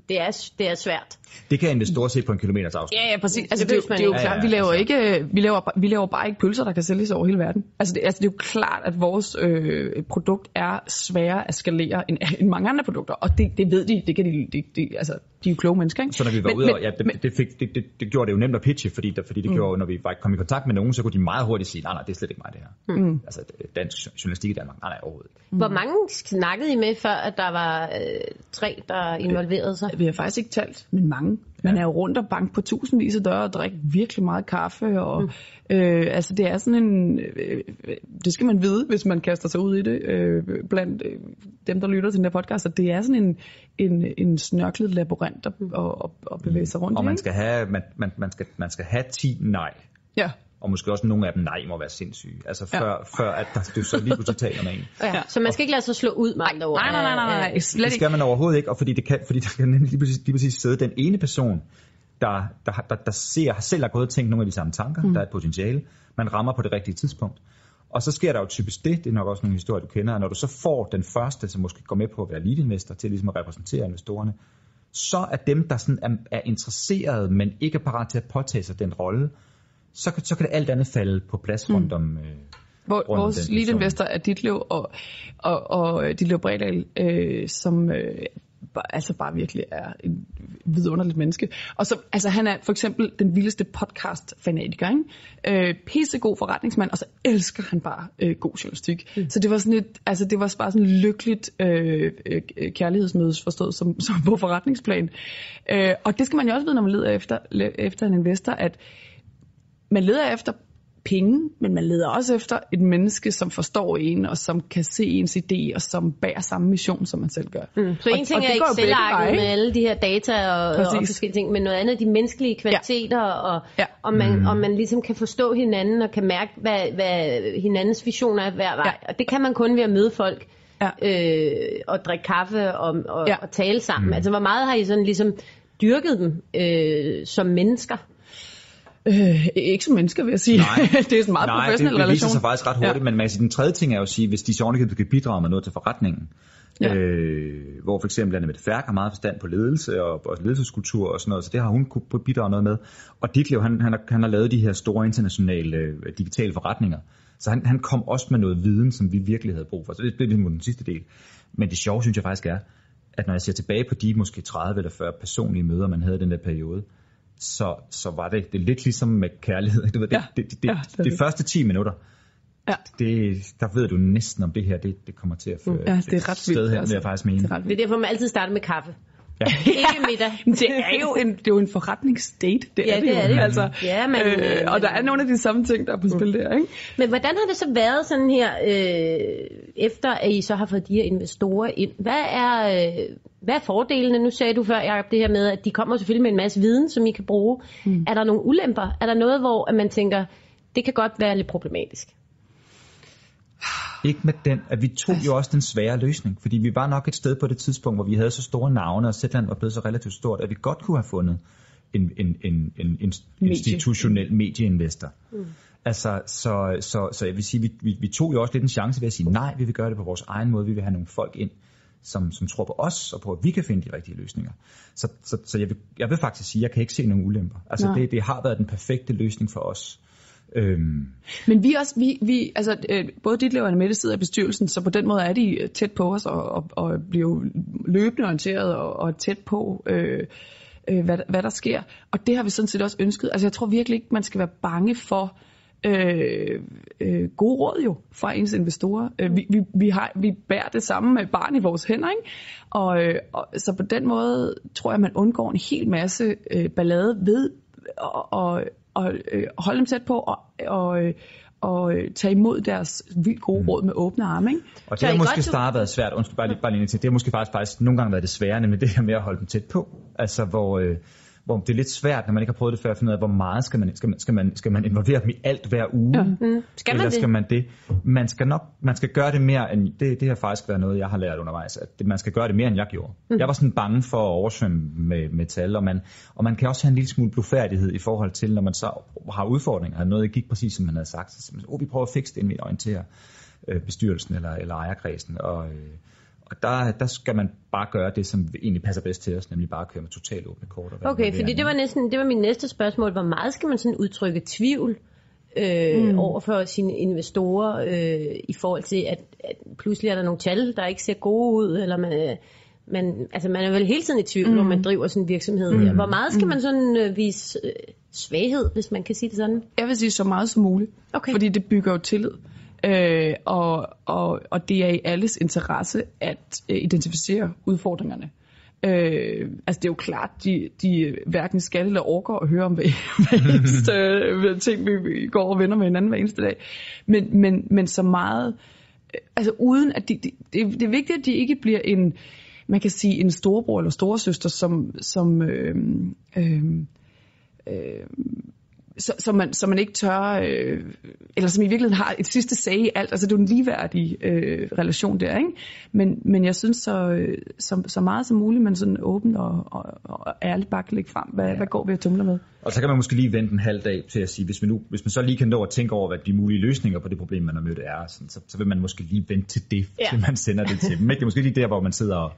Speaker 3: det, er, det er svært.
Speaker 5: Det kan investorer se på en kilometers afstand.
Speaker 4: Ja, ja, præcis. Altså, det, det,
Speaker 3: man
Speaker 4: det er jo
Speaker 3: ikke.
Speaker 4: klart,
Speaker 5: Ja,
Speaker 4: vi
Speaker 5: ja,
Speaker 4: laver,
Speaker 5: altså.
Speaker 4: ikke, vi, laver, bare- vi laver bare ikke pølser, der kan sælges over hele verden. Altså, det, altså, det er jo klart, at vores øh, produkt er sværere at skalere end, end mange andre produkter. Og det, det ved de, det kan de, de, de, altså, de er jo kloge mennesker, ikke?
Speaker 5: Så når vi var
Speaker 4: Men-
Speaker 5: ude,
Speaker 4: men-
Speaker 5: og, ja,
Speaker 4: men-
Speaker 5: det, det, fik, det, det, det, gjorde det jo nemt at pitche, fordi, der, fordi det mm. gjorde, når vi var kom i kontakt med nogen, så kunne de meget hurtigt sige, nej, nej, det er slet ikke mig det her. Mm. Altså dansk journalistik i Danmark, nej, nej, overhovedet ikke.
Speaker 3: Hvor mange snakkede I med, før at der var øh, tre, der involverede sig?
Speaker 4: Vi har faktisk ikke talt, men mange. Man er jo rundt og banke på tusindvis af døre og drikke virkelig meget kaffe. Og, mm. øh, altså det er sådan en... Øh, det skal man vide, hvis man kaster sig ud i det, øh, blandt øh, dem, der lytter til den her podcast. At det er sådan en, en, en snørklet labyrint at, at, at, at bevæge sig rundt
Speaker 5: Og
Speaker 4: i.
Speaker 5: man
Speaker 4: ikke?
Speaker 5: skal have, man, man, man, skal, man skal have 10 nej.
Speaker 4: Ja.
Speaker 5: Og måske også nogle af dem nej må være sindssyge. Altså før, ja. før at der, du så lige pludselig taler med en.
Speaker 3: Ja. Så man skal ikke lade sig slå ud med andre ord.
Speaker 4: Nej, nej, nej, nej, nej, slet
Speaker 5: Det skal man overhovedet ikke, og fordi, det kan, fordi der kan nemlig lige præcis, lige præcis sidde den ene person, der, der, der, der ser, selv har gået og tænkt nogle af de samme tanker, mm. der er et potentiale, man rammer på det rigtige tidspunkt. Og så sker der jo typisk det, det er nok også nogle historier, du kender, at når du så får den første, som måske går med på at være lead-investor, til ligesom at repræsentere investorerne, så er dem, der sådan er, er interesserede, men ikke er parat til at påtage sig den rolle, så, kan- så kan det alt andet falde på plads rundt om... Øh,
Speaker 4: Hvor,
Speaker 5: rundt
Speaker 4: vores
Speaker 5: den
Speaker 4: lead investor er Ditlev og, og, og Ditlev Bredal, øh, som øh, altså bare virkelig er en vidunderligt menneske. Og så, altså han er for eksempel den vildeste podcast-fanatiker, ikke? Øh, pissegod forretningsmand, og så elsker han bare øh, god journalistik. Mm. Så det var sådan et, altså det var bare sådan et lykkeligt øh, øh, kærlighedsmødes forstået som, som på forretningsplan. Øh, og det skal man jo også vide, når man leder efter, efter en investor, at man leder efter penge, men man leder også efter et menneske, som forstår en, og som kan se ens idé, og som bærer samme mission, som man selv gør. Mm.
Speaker 3: Så en ting er
Speaker 4: jo begge
Speaker 3: Excel-arket med alle de her data og, og forskellige ting, men noget andet er de menneskelige kvaliteter, og
Speaker 4: Ja.
Speaker 3: om, man, om man ligesom kan forstå hinanden og kan mærke, hvad, hvad hinandens visioner er hver vej.
Speaker 4: Ja.
Speaker 3: Og det kan man kun ved at møde folk
Speaker 4: Ja.
Speaker 3: øh, og drikke kaffe og, og,
Speaker 4: Ja.
Speaker 3: og tale sammen. Mm. Altså, hvor meget har I sådan ligesom dyrket dem øh, som mennesker?
Speaker 4: Øh, ikke som mennesker, vil jeg sige.
Speaker 5: Nej.
Speaker 4: det er en meget
Speaker 5: Nej,
Speaker 4: professionel
Speaker 5: det, det viser
Speaker 4: relation.
Speaker 5: sig faktisk ret hurtigt, ja. men man kan sige, den tredje ting er jo at sige, hvis de så kan bidrage med noget til forretningen,
Speaker 4: Ja.
Speaker 5: ja. øh, hvor for eksempel Anne Mette Færk har meget forstand på ledelse og, og ledelseskultur og sådan noget, så det har hun kunne bidrage noget med. Og Ditlev, han, han, har, han har lavet de her store internationale øh, digitale forretninger, så han, han kom også med noget viden, som vi virkelig havde brug for. Så det blev ligesom den sidste del. Men det sjove, synes jeg faktisk er, at når jeg ser tilbage på de måske 30 eller 40 personlige møder, man havde i den der periode, så, så var det, det er lidt ligesom med kærlighed. Du ved, det,
Speaker 4: Ja.
Speaker 5: det, det, det,
Speaker 4: Ja,
Speaker 5: det,
Speaker 4: det
Speaker 5: det,
Speaker 4: det.
Speaker 5: første 10 minutter,
Speaker 4: Ja.
Speaker 5: det, der ved du næsten om det her, det, det kommer til at føre
Speaker 4: Ja, det er
Speaker 5: et
Speaker 4: ret
Speaker 5: sted
Speaker 4: vildt,
Speaker 5: hen,
Speaker 4: altså.
Speaker 5: vil jeg faktisk mene.
Speaker 4: Det er ret
Speaker 3: Det er derfor, man altid starter med kaffe.
Speaker 5: Ja.
Speaker 3: Ikke middag.
Speaker 4: Men det er jo en, det er jo en forretningsdate, det
Speaker 3: Ja,
Speaker 4: er det,
Speaker 3: det
Speaker 4: jo.
Speaker 3: er det jo.
Speaker 4: Altså,
Speaker 3: Ja, men,
Speaker 4: øh,
Speaker 3: øh,
Speaker 4: og der er nogle af de samme ting, der er på spil der, ikke?
Speaker 3: Men hvordan har det så været sådan her, øh, efter at I så har fået de her investorer ind? Hvad er, øh, hvad er fordelene? Nu sagde du før, Jacob, det her med, at de kommer selvfølgelig med en masse viden, som I kan bruge. Mm. Er der nogle ulemper? Er der noget, hvor at man tænker, det kan godt være lidt problematisk?
Speaker 5: Ikke med den, at vi tog jo også den svære løsning, fordi vi var nok et sted på det tidspunkt, hvor vi havde så store navne, og Zetland var blevet så relativt stort, at vi godt kunne have fundet en, en, en, en, en institutionel medieinvestor. Mm. Altså, så, så, så jeg vil sige, vi, vi, vi tog jo også lidt en chance ved at sige, nej, vi vil gøre det på vores egen måde, vi vil have nogle folk ind, som, som tror på os, og på, at vi kan finde de rigtige løsninger. Så, så, så jeg, vil, jeg vil faktisk sige, at jeg kan ikke se nogen ulemper. Altså,
Speaker 4: Nej.
Speaker 5: det, det har været den perfekte løsning for os. Øhm,
Speaker 4: Men vi også, vi, vi, altså, øh, både dit og Mette sidder i bestyrelsen, så på den måde er de øh, tæt på os og, og, og bliver jo løbende orienteret og, og tæt på, øh, øh, hvad, hvad der sker. Og det har vi sådan set også ønsket. Altså jeg tror virkelig ikke, man skal være bange for øh, øh, gode råd jo fra ens investorer. Øh, vi, vi, vi, har, vi bærer det samme med barn i vores hænder, ikke? Og, øh, og, så på den måde tror jeg, man undgår en hel masse øh, ballade ved at og, og, øh, holde dem tæt på og, og, øh, og øh, tage imod deres vildt gode råd med åbne arme. Ikke?
Speaker 5: Og det har måske snarere været svært, undskyld bare lige, bare lige til, det har måske faktisk, faktisk nogle gange været det svære, nemlig det her med at holde dem tæt på. Altså hvor, øh, hvor det er lidt svært, når man ikke har prøvet det før, at finde ud af, hvor meget skal man, skal man, skal man, skal man involvere dem i alt hver uge. Ja.
Speaker 3: Mm. Skal man
Speaker 5: Eller
Speaker 3: det?
Speaker 5: skal man det? Man skal nok, man skal gøre det mere, end, det, det har faktisk været noget, jeg har lært undervejs, at det, man skal gøre det mere, end jeg gjorde. Mm. Jeg var sådan bange for at oversvømme med, med tal, og man, og man kan også have en lille smule blufærdighed i forhold til, når man så har udfordringer, at noget gik præcis, som man havde sagt, så man, oh, vi prøver at fikse det, inden vi orienterer øh, bestyrelsen eller, eller ejerkredsen, og, øh, Og der, der skal man bare gøre det, som egentlig passer bedst til os, nemlig bare køre med totalt åbne kort. Og
Speaker 3: Okay, fordi det var næsten det var min næste spørgsmål. Hvor meget skal man sådan udtrykke tvivl øh, mm. over for sine investorer øh, i forhold til, at, at pludselig er der nogle tal, der ikke ser gode ud, eller man, øh, man, altså man er vel hele tiden i tvivl, mm. når man driver sådan en virksomhed. Mm. Hvor meget skal man sådan øh, vise øh, svaghed, hvis man kan sige det sådan?
Speaker 4: Jeg vil sige så meget som muligt,
Speaker 3: Okay.
Speaker 4: fordi det bygger jo tillid. Øh, og, og, og det er i alles interesse at øh, identificere udfordringerne. Øh, altså det er jo klart, de, de hverken skal eller orker at høre om hver, hver eneste øh, ting, vi, går og vender med hinanden hver eneste dag. Men, men, men så meget, øh, altså uden at de, de, det, det er vigtigt, at de ikke bliver en, man kan sige en storebror eller storesøster, som, som øh, øh, øh så, så, man, så man ikke tør, øh, eller som i virkeligheden har et sidste sag i alt. Altså det er jo en ligeværdig øh, relation der, ikke? Men, men jeg synes så, øh, så, så meget som muligt, man sådan åbent og, og, og ærligt bare kan lægge frem, hvad, ja. hvad går vi og tumler med.
Speaker 5: Og så kan man måske lige vente en halv dag til at sige, hvis man, nu, hvis man så lige kan nå at tænke over, hvad de mulige løsninger på det problem, man har mødt er, sådan, så, så vil man måske lige vente til det,
Speaker 3: Ja.
Speaker 5: til man sender det til dem. Ikke? Det er måske lige der, hvor man sidder og...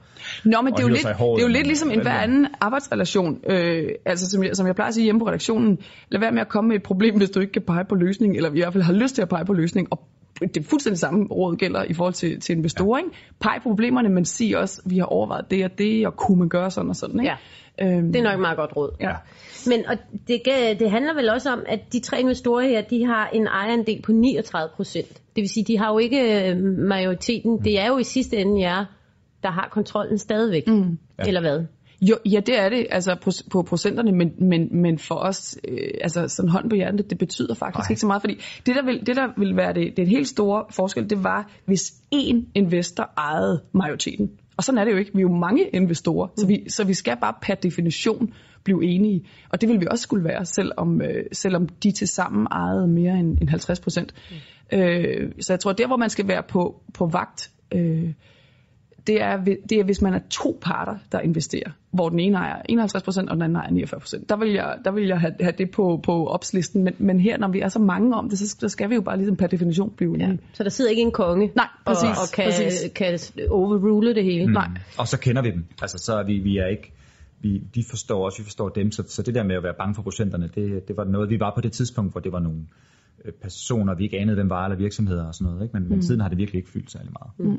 Speaker 4: Nå, men
Speaker 5: og
Speaker 4: det er, jo lidt,
Speaker 5: i
Speaker 4: det
Speaker 5: håret,
Speaker 4: er jo lidt ligesom en hver anden arbejdsrelation. Øh, altså som jeg, som jeg plejer at sige hjemme på redaktionen, lad være med at komme med et problem, hvis du ikke kan pege på løsning, eller i hvert fald har lyst til at pege på løsning. Og det er fuldstændig samme råd gælder i forhold til, til investorer. Ja. Ikke? Peg på problemerne, men sig også, vi har overvejet det og det, og kunne man gøre sådan og sådan. Ikke?
Speaker 3: Ja.
Speaker 4: Øhm,
Speaker 3: Det er nok et meget godt råd.
Speaker 4: ja.
Speaker 3: Men og det, det handler vel også om, at de tre investorer her, de har en ejerandel på 39 procent. Det vil sige, de har jo ikke øh, majoriteten. Det er jo i sidste ende jer, der har kontrollen stadigvæk. Mm.
Speaker 5: Ja.
Speaker 3: Eller hvad?
Speaker 4: Jo, ja, det er det, altså på, på procenterne, men, men, men for os, øh, altså sådan hånd på hjertet, det betyder faktisk
Speaker 5: Nej.
Speaker 4: ikke så meget, fordi det der, vil, det der vil være det, det helt store forskel, det var, hvis én investor ejede majoriteten. Og sådan er det jo ikke. Vi er jo mange investorer, mm. så, vi, så vi skal bare per definition blive enige. Og det vil vi også skulle være, selvom, øh, selvom de til sammen ejede mere end, end 50 procent. Mm. Øh, så jeg tror, der hvor man skal være på, på vagt, øh, det er, det er, hvis man er to parter, der investerer, hvor den ene ejer 51% og den anden ejer 49%. Der vil jeg, der vil jeg have, have det på, på opslisten, men, men her, når vi er så mange om det, så, så skal vi jo bare ligesom per definition blive enige.
Speaker 3: Ja. Så der sidder ikke en konge
Speaker 4: Nej, præcis,
Speaker 3: og, og kan,
Speaker 4: præcis.
Speaker 3: kan overrule det hele.
Speaker 4: Mm. Nej.
Speaker 5: Og så kender vi dem. Altså, så er vi, vi er ikke... Vi, de forstår os, vi forstår dem. Så, så det der med at være bange for procenterne, det, det var noget, vi var på det tidspunkt, hvor det var nogle øh, personer, vi ikke anede, hvem var, eller virksomheder og sådan noget. Ikke? Men, men siden har det virkelig ikke fyldt særlig meget.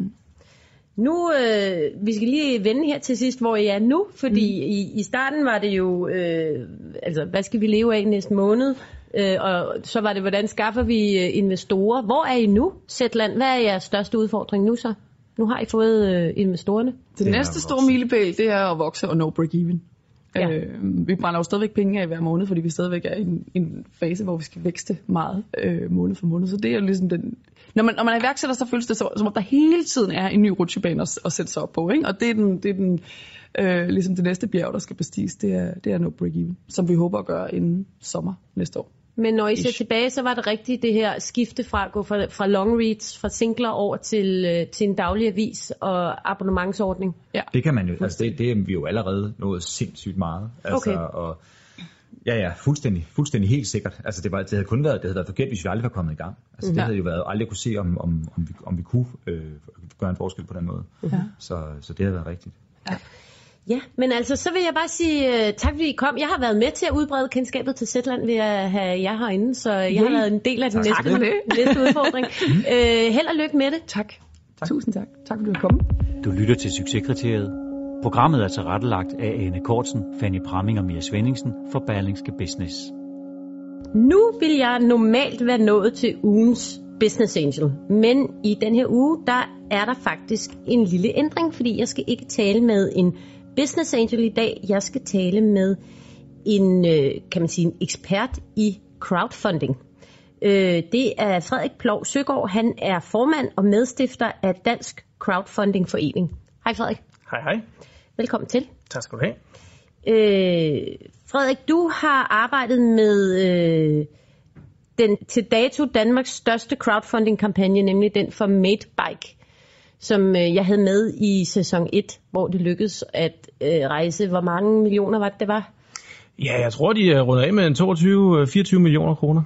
Speaker 3: Nu, øh, vi skal lige vende her til sidst, hvor I er nu, fordi mm. i, i starten var det jo, øh, altså hvad skal vi leve af næste måned? Øh, og så var det, hvordan skaffer vi øh, investorer? Hvor er I nu, Zetland? Hvad er jeres største udfordring nu så? Nu har I fået øh, investorerne.
Speaker 4: Det,
Speaker 5: Det
Speaker 4: næste store milepæl, det er at vokse og no break-even.
Speaker 3: Ja.
Speaker 4: Øh, vi brænder jo stadigvæk penge af hver måned, fordi vi stadigvæk er i en, en fase, hvor vi skal vækste meget øh, måned for måned. Så det er jo ligesom den... Når man, når man er iværksætter, så føles det så, som om der hele tiden er en ny rutsjebane at, at sætte sig op på. Ikke? Og det er, den, det er den, øh, ligesom det næste bjerg, der skal bestiges. Det er, det er no break-even, som vi håber at gøre inden sommer næste år.
Speaker 3: Men når I ser
Speaker 4: Ish.
Speaker 3: tilbage, så var det rigtigt det her skifte fra at gå fra, fra long reads, fra singler over til, øh, til en daglig avis og abonnementsordning.
Speaker 4: Ja.
Speaker 5: Det kan man jo, altså det, det er vi jo allerede nået sindssygt meget. Altså,
Speaker 3: Okay.
Speaker 5: Og, ja, ja, fuldstændig, fuldstændig helt sikkert. Altså det, var, det havde kun været, det havde været forkert, hvis vi aldrig var kommet i gang. Altså det
Speaker 4: Ja.
Speaker 5: havde jo været aldrig kunne se, om, om, om, vi, om vi kunne øh, gøre en forskel på den måde.
Speaker 4: Ja.
Speaker 5: Så, så det havde været rigtigt.
Speaker 3: Ja, men altså, så vil jeg bare sige uh, tak, fordi I kom. Jeg har været med til at udbrede kendskabet til Zetland ved at have jer herinde, så jeg har
Speaker 4: Yay.
Speaker 3: været en del af den
Speaker 5: Tak
Speaker 3: næste, næste udfordring. uh, held og lykke med det.
Speaker 4: Tak. tak. Tusind tak. Tak fordi du kom.
Speaker 2: Du lytter til Succeskriteriet. Programmet er tilrettelagt af Ane Kortsen, Fanny Pramming og Mia Svendingsen for Berlingske Business.
Speaker 3: Nu vil jeg normalt være nået til ugens Business Angel, men i den her uge, der er der faktisk en lille ændring, fordi jeg skal ikke tale med en Business Angel i dag. Jeg skal tale med en, øh, kan man sige, en ekspert i crowdfunding. Øh, Det er Frederik Plov Søgaard. Han er formand og medstifter af Dansk Crowdfunding Forening. Hej Frederik.
Speaker 6: Hej hej.
Speaker 3: Velkommen til.
Speaker 6: Tak skal du have.
Speaker 3: Øh, Frederik, du har arbejdet med øh, den til dato Danmarks største crowdfunding-kampagne, nemlig den for Made Bike, som øh, jeg havde med i sæson 1, hvor det lykkedes at øh, rejse. Hvor mange millioner var det, det var?
Speaker 6: Ja, jeg tror, de er rundet af med en 22-24 millioner kroner.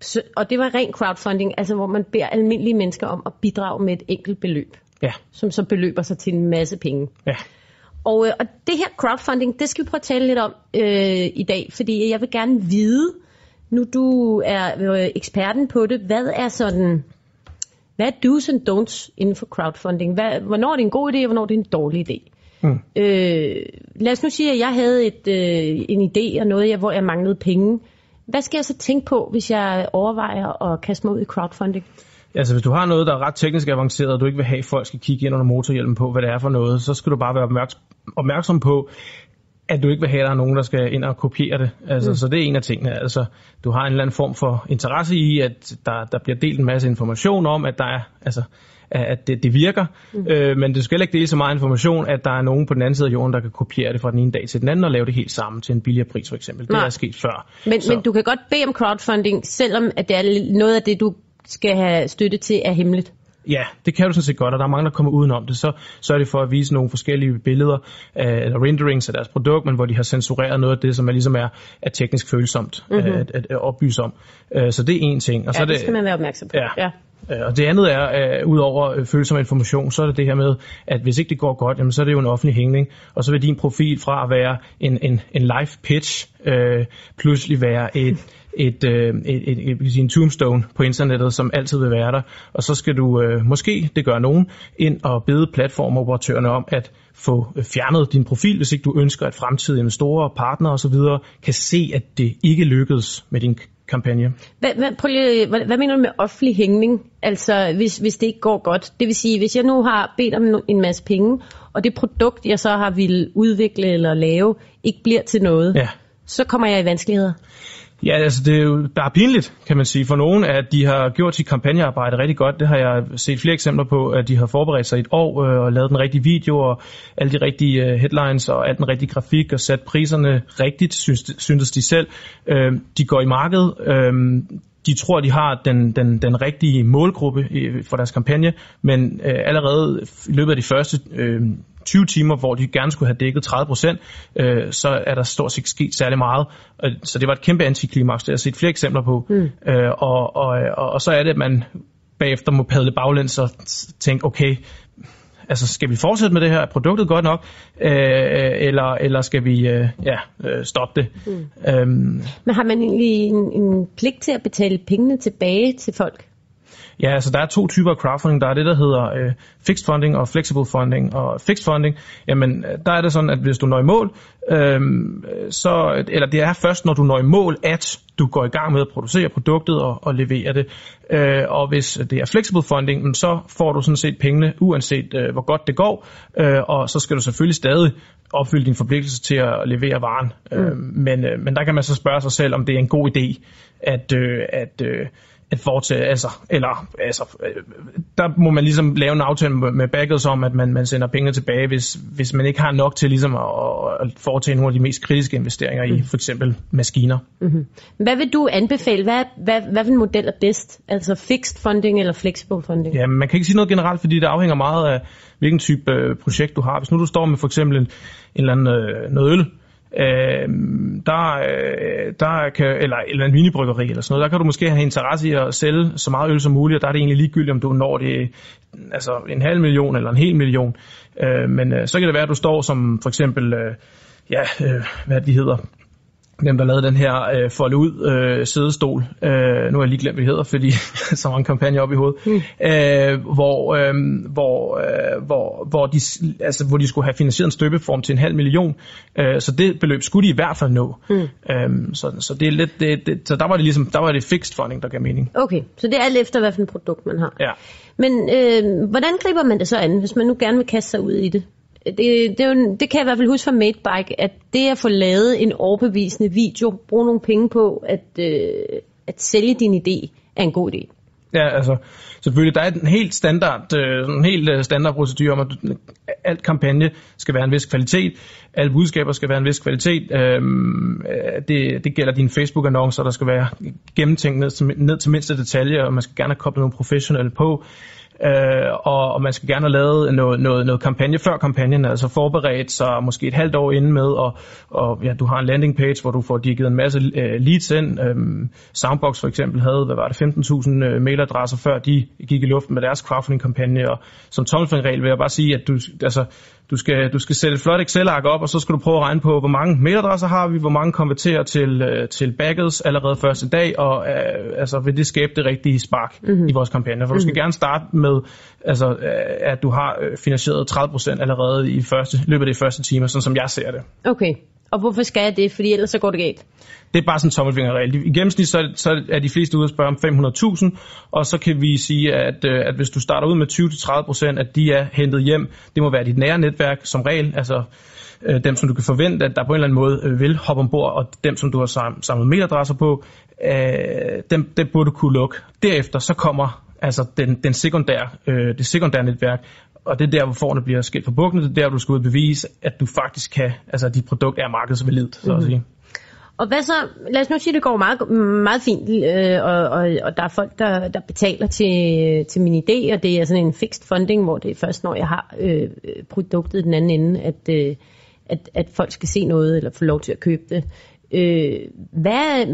Speaker 3: Så, og det var ren crowdfunding, altså hvor man beder almindelige mennesker om at bidrage med et enkelt beløb.
Speaker 6: Ja,
Speaker 3: som så beløber sig til en masse penge.
Speaker 6: ja.
Speaker 3: Og, øh, og det her crowdfunding, det skal vi prøve at tale lidt om øh, i dag, fordi jeg vil gerne vide, nu du er øh, eksperten på det, hvad er sådan, hvad er do's and don'ts inden for crowdfunding? Hvad, hvornår er det en god idé, og hvornår er det en dårlig idé? Mm. Øh, lad os nu sige, at jeg havde et, øh, en idé og noget, jeg, hvor jeg manglede penge. Hvad skal jeg så tænke på, hvis jeg overvejer at kaste mig ud i crowdfunding?
Speaker 6: Altså, hvis du har noget, der er ret teknisk avanceret, og du ikke vil have, at folk skal kigge ind under motorhjelmen på, hvad det er for noget, så skal du bare være opmærksom, opmærksom på, at du ikke vil have, at der er nogen, der skal ind og kopiere det. Altså, mm. Så det er en af tingene. Altså, du har en eller anden form for interesse i, at der, der bliver delt en masse information om, at der er, altså, at det, det virker, mm. øh, men du skal heller ikke dele så meget information, at der er nogen på den anden side af jorden, der kan kopiere det fra den ene dag til den anden og lave det helt sammen til en billigere pris for eksempel. Det
Speaker 3: Nej.
Speaker 6: er sket før.
Speaker 3: Men,
Speaker 6: Så-
Speaker 3: men du kan godt bede om crowdfunding, selvom at det er noget af det, du skal have støtte til, er hemmeligt.
Speaker 6: Ja, det kan du sådan set godt, og der er mange, der kommer udenom det. Så, så er det for at vise nogle forskellige billeder, øh, eller renderings af deres produkt, men hvor de har censureret noget af det, som er ligesom er, er teknisk følsomt mm-hmm. at, at, at oplyse om. Øh, så det er en ting. Og så
Speaker 3: Ja,
Speaker 6: er
Speaker 3: det skal man være opmærksom på.
Speaker 6: Ja.
Speaker 3: ja.
Speaker 6: Øh, Og det andet er, at udover øh, følsom information, så er det det her med, at hvis ikke det går godt, jamen, så er det jo en offentlig hængning, og så vil din profil fra at være en, en, en live pitch, øh, pludselig være et, et, øh, et, et, et, et, en tombstone på internettet, som altid vil være der. Og så skal du, øh, måske det gør nogen, ind og bede platformoperatørerne om at få øh, fjernet din profil, hvis ikke du ønsker, at fremtidige investorer, partnere osv. kan se, at det ikke lykkedes med din kampagne.
Speaker 3: Hvad, hvad, prøv lige, hvad, hvad mener du med offentlig hængning? Altså, hvis, hvis det ikke går godt. Det vil sige, hvis jeg nu har bedt om en masse penge, og det produkt, jeg så har ville udvikle eller lave, ikke bliver til noget,
Speaker 6: Ja.
Speaker 3: så kommer jeg i vanskeligheder.
Speaker 6: Ja, altså det er jo bare pinligt, kan man sige, for nogen, at de har gjort sit kampagnearbejde rigtig godt. Det har jeg set flere eksempler på, at de har forberedt sig et år øh, og lavet den rigtige video og alle de rigtige øh, headlines og al den rigtige grafik og sat priserne rigtigt, synes, synes de selv. Øh, de går i markedet. Øh, de tror, de har den, den, den rigtige målgruppe i- for deres kampagne, men øh, allerede i løbet af de første øh, 20 timer, hvor de gerne skulle have dækket 30 procent, øh, så er der stort set sket særlig meget. Så det var et kæmpe antiklimaks, det har jeg set flere eksempler på. Mm. Øh, og, og, og, og så er det, at man bagefter må padle baglæns og tænke, okay, altså skal vi fortsætte med det her? Er produktet godt nok? Øh, eller, eller skal vi øh, ja, øh, stoppe det? Mm. Øhm,
Speaker 3: Men har man egentlig en, en pligt til at betale pengene tilbage til folk?
Speaker 6: Ja, altså der er to typer crowdfunding. Der er det, der hedder øh, fixed funding og flexible funding. Og fixed funding, jamen øh, der er det sådan, at hvis du når i mål, øh, så, eller det er først, når du når i mål, at du går i gang med at producere produktet og, og levere det. Øh, og hvis det er flexible funding, så får du sådan set pengene, uanset øh, hvor godt det går. Øh, og så skal du selvfølgelig stadig opfylde din forpligtelse til at levere varen. Mm. Øh, men, øh, men der kan man så spørge sig selv, om det er en god idé, at, øh, at øh, at foretage, altså, eller, altså, øh, der må man ligesom lave en aftale med, backers om, at man, man sender pengene tilbage, hvis, hvis man ikke har nok til ligesom at, at foretage nogle af de mest kritiske investeringer i for eksempel maskiner.
Speaker 3: Hvad vil du anbefale? Hvad, hvad, hvad en model er bedst? Altså fixed funding eller flexible funding?
Speaker 6: Ja, man kan ikke sige noget generelt, fordi det afhænger meget af, hvilken type øh, projekt du har. Hvis nu du står med for eksempel en, en eller anden øh, noget øl, øh, der, øh, der kan, eller, eller en minibryggeri eller sådan noget, der kan du måske have interesse i at sælge så meget øl som muligt, og der er det egentlig ligegyldigt, om du når det altså en halv million eller en hel million. Øh, men øh, så kan det være, at du står som for eksempel, øh, ja, øh, hvad det, de hedder, dem, der lavede den her øh, folde ud øh, sædestol. Øh, nu har jeg lige glemt, hvad det hedder, fordi så mange kampagner op i hovedet. Mm. Øh, hvor, øh, hvor, øh, hvor, hvor, de, altså, hvor de skulle have finansieret en støbeform til en halv million. Øh, så det beløb skulle de i hvert fald nå. Mm. Øh, så, så, det er lidt, det, det, så der var det ligesom, der var det fixed funding, der gav mening.
Speaker 3: Okay, så det er alt efter, hvad for et produkt man har.
Speaker 6: Ja.
Speaker 3: Men øh, hvordan griber man det så an, hvis man nu gerne vil kaste sig ud i det? Det, det, er jo, det kan jeg i hvert fald huske fra Madebike, at det at få lavet en overbevisende video, bruge nogle penge på at, øh, at sælge din idé, er en god idé.
Speaker 6: Ja, altså selvfølgelig, der er en helt standard, øh, en helt øh, standard procedure om, at alt kampagne skal være en vis kvalitet, alle budskaber skal være en vis kvalitet. Øhm, øh, det, det gælder dine Facebook-annoncer, der skal være gennemtænkt ned til, ned til mindste detalje, og man skal gerne have koblet nogle professionelle på. øh, Øh, og, og man skal gerne have lavet noget, noget, noget kampagne før kampagnen, altså forberedt sig måske et halvt år inden med, og, og ja, du har en landing page, hvor du får givet en masse øh, leads ind. Øhm, Soundbox for eksempel havde, hvad var det, 15.000 øh, mailadresser, før de gik i luften med deres crowdfunding-kampagne, og som tommelfingerregel vil jeg bare sige, at du, altså, du skal, du skal sætte et flot Excel-ark op, og så skal du prøve at regne på, hvor mange mailadresser har vi, hvor mange konverterer til, øh, til backers allerede første dag, og øh, altså, vil det skabe det rigtige spark mm-hmm. i vores kampagne. For du skal mm-hmm. gerne starte med, altså, øh, at du har finansieret 30% allerede i første, løbet af de første timer, sådan som jeg ser det.
Speaker 3: Okay, og hvorfor skal jeg det? Fordi ellers så går det galt.
Speaker 6: Det er bare sådan en tommelfingerregel. I gennemsnit så, så er de fleste ude og spørge om 500.000, og så kan vi sige, at, øh, at hvis du starter ud med 20-30%, at de er hentet hjem. Det må være dit nære netværk som regel, altså øh, dem, som du kan forvente, at der på en eller anden måde øh, vil hoppe ombord, og dem, som du har samlet mailadresser på, dem, dem burde du kunne lukke. Derefter så kommer altså den, den sekundære, det sekundære netværk, og det er der, hvor forerne bliver skilt fra bukkene, det er der, du skal ud bevise, at du faktisk kan, altså at dit produkt er markedsvalidt, så mm-hmm. at mhm. sige.
Speaker 3: Og hvad så, lad os nu sige, at det går meget, meget fint, øh, og, og, og der er folk, der, der betaler til, til min idé, og det er sådan en fixed funding, hvor det er først, når jeg har øh, produktet i den anden ende, at, øh, at, at folk skal se noget, eller få lov til at købe det. Øh, hvad,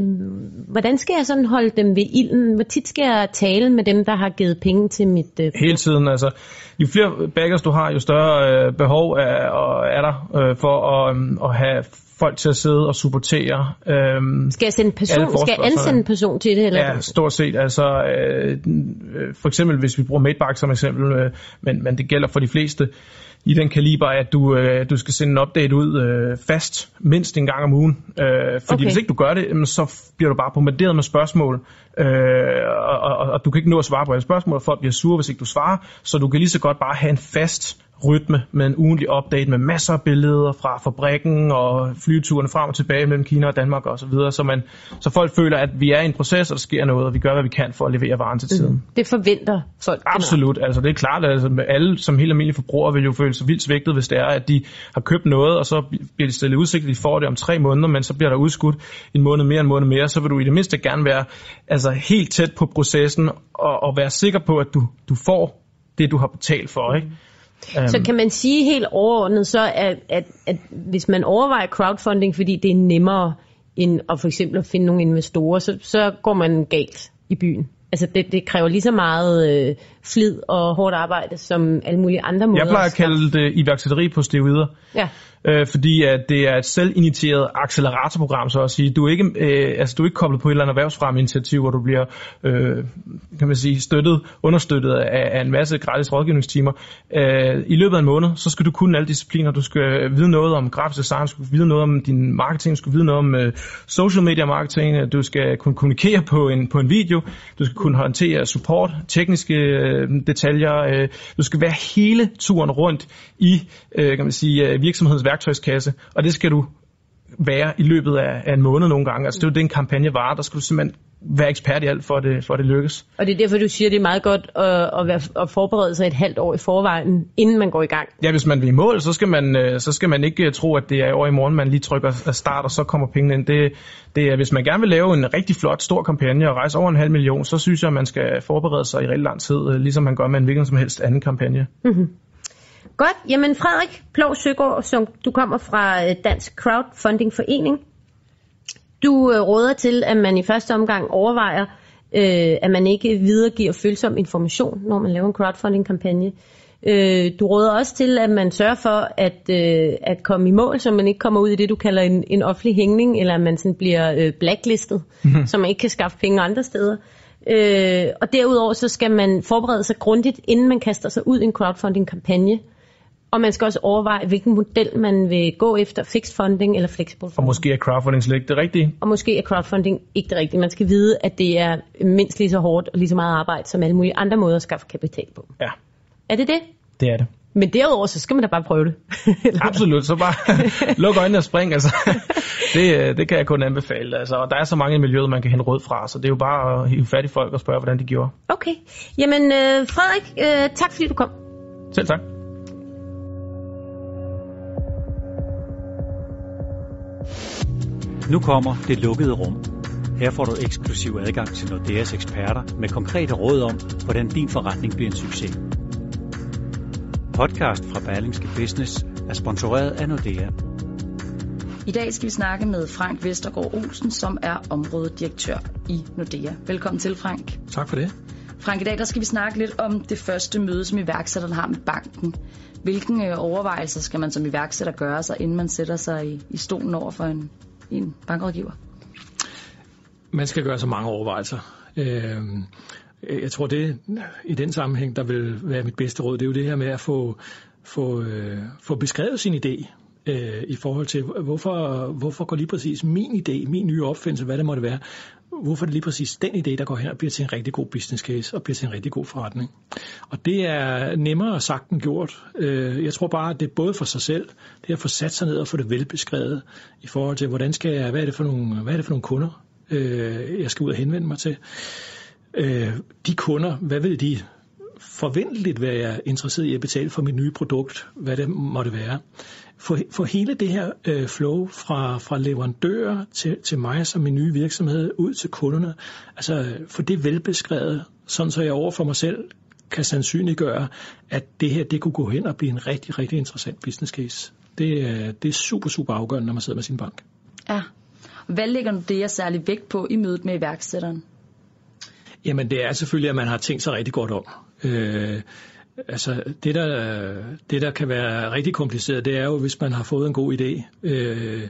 Speaker 3: hvordan skal jeg sådan holde dem ved ilden? Hvor tit skal jeg tale med dem, der har givet penge til mit... Øh,
Speaker 6: Hele tiden, altså. Jo flere backers du har, jo større øh, behov er, og er der øh, for at, øh, at have folk til at sidde og supportere.
Speaker 3: Øhm, skal jeg sende person, skal jeg ansende en person til det? Eller?
Speaker 6: Ja, stort set. Altså, øh, for eksempel, hvis vi bruger Madebark som eksempel, øh, men, men det gælder for de fleste, i den kaliber, at du, øh, du skal sende en update ud øh, fast, mindst en gang om ugen. Øh, fordi okay. hvis ikke du gør det, så bliver du bare bombarderet med spørgsmål, øh, og, og, og du kan ikke nå at svare på alle spørgsmål, og folk bliver sure, hvis ikke du svarer, så du kan lige så godt bare have en fast rytme med en ugenlig update med masser af billeder fra fabrikken og flyturene frem og tilbage mellem Kina og Danmark osv., så, videre, så, man, så folk føler, at vi er i en proces, og der sker noget, og vi gør, hvad vi kan for at levere varen til tiden. Mm.
Speaker 3: Det forventer folk.
Speaker 6: Absolut. Altså, det er klart, at altså, alle som helt almindelige forbrugere vil jo føle sig vildt svigtet, hvis det er, at de har købt noget, og så bliver de stillet udsigt, at de får det om tre måneder, men så bliver der udskudt en måned mere, en måned mere, så vil du i det mindste gerne være altså, helt tæt på processen og, og være sikker på, at du, du får det, du har betalt for. Ikke?
Speaker 3: Um, så kan man sige helt overordnet så, at, at, at hvis man overvejer crowdfunding, fordi det er nemmere end at for eksempel at finde nogle investorer, så, så går man galt i byen. Altså det, det kræver lige så meget øh, flid og hårdt arbejde som alle mulige andre måder.
Speaker 6: Jeg plejer at kalde det iværksætteri på steroider.
Speaker 3: Ja
Speaker 6: øh, fordi at det er et selvinitieret acceleratorprogram, så at sige. Du er ikke, øh, altså, du er ikke koblet på et eller andet erhvervsfremmeinitiativ, hvor du bliver øh, kan man sige, støttet, understøttet af, af en masse gratis rådgivningstimer. Øh, I løbet af en måned, så skal du kunne alle discipliner. Du skal vide noget om grafisk design, du skal vide noget om din marketing, du skal vide noget om øh, social media marketing, du skal kunne kommunikere på en, på en video, du skal kunne håndtere support, tekniske øh, detaljer, øh, du skal være hele turen rundt i øh, kan man sige, øh, virksomhedens værktøjskasse, og det skal du være i løbet af, af en måned nogle gange. Altså det er jo det, en kampagne varer. Der skal du simpelthen være ekspert i alt, for at det, for at det lykkes.
Speaker 3: Og det er derfor, du siger, det er meget godt at, at, være, at forberede sig et halvt år i forvejen, inden man går i gang.
Speaker 6: Ja, hvis man vil i mål, så skal man, øh, så skal man ikke øh, tro, at det er over i morgen, man lige trykker start, og så kommer pengene ind. Det, det er, hvis man gerne vil lave en rigtig flot, stor kampagne og rejse over en halv million, så synes jeg, at man skal forberede sig i rigtig lang tid, øh, ligesom man gør med en hvilken som helst anden kampagne.
Speaker 3: Mm-hmm. Godt, jamen Frederik Plov Søgaard, som du kommer fra øh, Dansk Crowdfunding Forening. Du øh, råder til, at man i første omgang overvejer, øh, at man ikke videregiver følsom information, når man laver en crowdfunding-kampagne. Øh, du råder også til, at man sørger for at, øh, at komme i mål, så man ikke kommer ud i det, du kalder en, en offentlig hængning, eller at man sådan bliver øh, blacklistet, mm-hmm. så man ikke kan skaffe penge andre steder. Øh, og derudover så skal man forberede sig grundigt, inden man kaster sig ud i en crowdfunding-kampagne. Og man skal også overveje, hvilken model man vil gå efter, fixed funding eller flexible funding.
Speaker 6: Og måske er crowdfunding slet ikke det rigtige.
Speaker 3: Og måske er crowdfunding ikke det rigtige. Man skal vide, at det er mindst lige så hårdt og lige så meget arbejde, som alle mulige andre måder at skaffe kapital på.
Speaker 6: Ja.
Speaker 3: Er det det?
Speaker 6: Det er det.
Speaker 3: Men derudover, så skal man da bare prøve det.
Speaker 6: Absolut, så bare luk øjnene og spring. Altså. Det, det kan jeg kun anbefale. Altså, og der er så mange i miljøet, man kan hente råd fra, så det er jo bare at hive fat i folk og spørge, hvordan de gjorde.
Speaker 3: Okay. Jamen, øh, Frederik, øh, tak fordi du kom.
Speaker 6: Selv tak.
Speaker 2: Nu kommer det lukkede rum. Her får du eksklusiv adgang til Nordeas eksperter med konkrete råd om, hvordan din forretning bliver en succes. Podcast fra Berlingske Business er sponsoreret af Nordea.
Speaker 7: I dag skal vi snakke med Frank Vestergaard Olsen, som er områdedirektør i Nordea. Velkommen til, Frank.
Speaker 8: Tak for det.
Speaker 7: Frank, i dag der skal vi snakke lidt om det første møde, som iværksætteren har med banken. Hvilke øh, overvejelser skal man som iværksætter gøre sig, inden man sætter sig i, i stolen over for en, en bankrådgiver?
Speaker 8: Man skal gøre så mange overvejelser. Øh, jeg tror, det i den sammenhæng, der vil være mit bedste råd, det er jo det her med at få, få, øh, få beskrevet sin idé øh, i forhold til, hvorfor, hvorfor går lige præcis min idé, min nye opfindelse, hvad det måtte være, hvorfor det lige præcis den idé, der går her, bliver til en rigtig god business case og bliver til en rigtig god forretning. Og det er nemmere sagt end gjort. Øh, jeg tror bare, at det er både for sig selv, det er at få sat sig ned og få det velbeskrevet i forhold til, hvordan skal jeg, hvad er det for nogle, hvad er det for nogle kunder, øh, jeg skal ud og henvende mig til. Øh, de kunder, hvad vil de forventeligt være interesseret i at betale for mit nye produkt, hvad det måtte være. For, for hele det her øh, flow fra, fra leverandører til, til mig som min nye virksomhed ud til kunderne, altså for det velbeskrevet, sådan så jeg over for mig selv kan sandsynliggøre, at det her det kunne gå hen og blive en rigtig, rigtig interessant business case. Det, det er super, super afgørende, når man sidder med sin bank.
Speaker 7: Ja. Hvad lægger du det særlig vægt på i mødet med iværksætteren?
Speaker 8: Jamen det er selvfølgelig, at man har tænkt sig rigtig godt om. Øh, altså det der, det, der kan være rigtig kompliceret, det er jo, hvis man har fået en god idé, øh,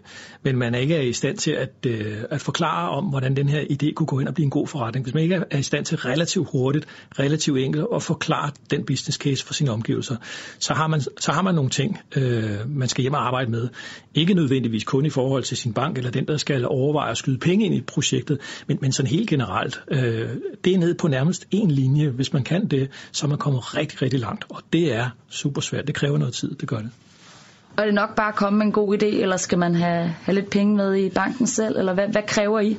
Speaker 8: men man ikke er i stand til at, øh, at forklare om, hvordan den her idé kunne gå ind og blive en god forretning. Hvis man ikke er i stand til relativt hurtigt, relativt enkelt at forklare den business case for sine omgivelser, så har man, så har man nogle ting, øh, man skal hjem og arbejde med. Ikke nødvendigvis kun i forhold til sin bank, eller den, der skal overveje at skyde penge ind i projektet, men, men sådan helt generelt. Øh, det er ned på nærmest en linje. Hvis man kan det, så er man kommet rigtig, rigtig langt. Og det er super svært. Det kræver noget tid, det gør det.
Speaker 7: Og er det nok bare at komme med en god idé, eller skal man have, have lidt penge med i banken selv, eller hvad, hvad kræver I?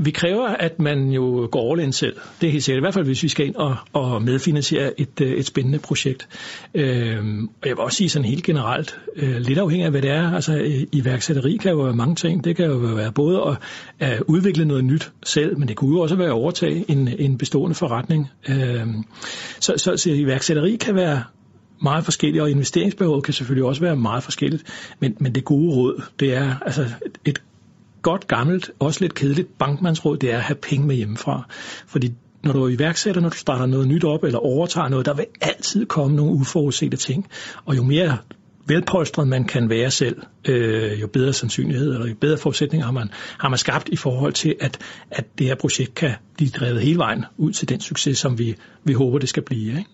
Speaker 8: Vi kræver, at man jo går all in selv. Det er helt sikkert. I hvert fald, hvis vi skal ind og, og medfinansiere et, øh, et spændende projekt. Øhm, og jeg vil også sige sådan helt generelt, øh, lidt afhængig af, hvad det er. Altså, øh, iværksætteri kan jo være mange ting. Det kan jo være både at, at udvikle noget nyt selv, men det kunne jo også være at overtage en, en bestående forretning. Øhm, så, så, så iværksætteri kan være meget forskelligt, og investeringsbehovet kan selvfølgelig også være meget forskelligt, men, men det gode råd, det er altså et godt gammelt, også lidt kedeligt bankmandsråd, det er at have penge med hjemmefra. Fordi når du er iværksætter, når du starter noget nyt op eller overtager noget, der vil altid komme nogle uforudsete ting. Og jo mere velpolstret man kan være selv, øh, jo bedre sandsynlighed eller jo bedre forudsætninger har man, har man skabt i forhold til, at, at det her projekt kan blive drevet hele vejen ud til den succes, som vi, vi håber, det skal blive. Ikke?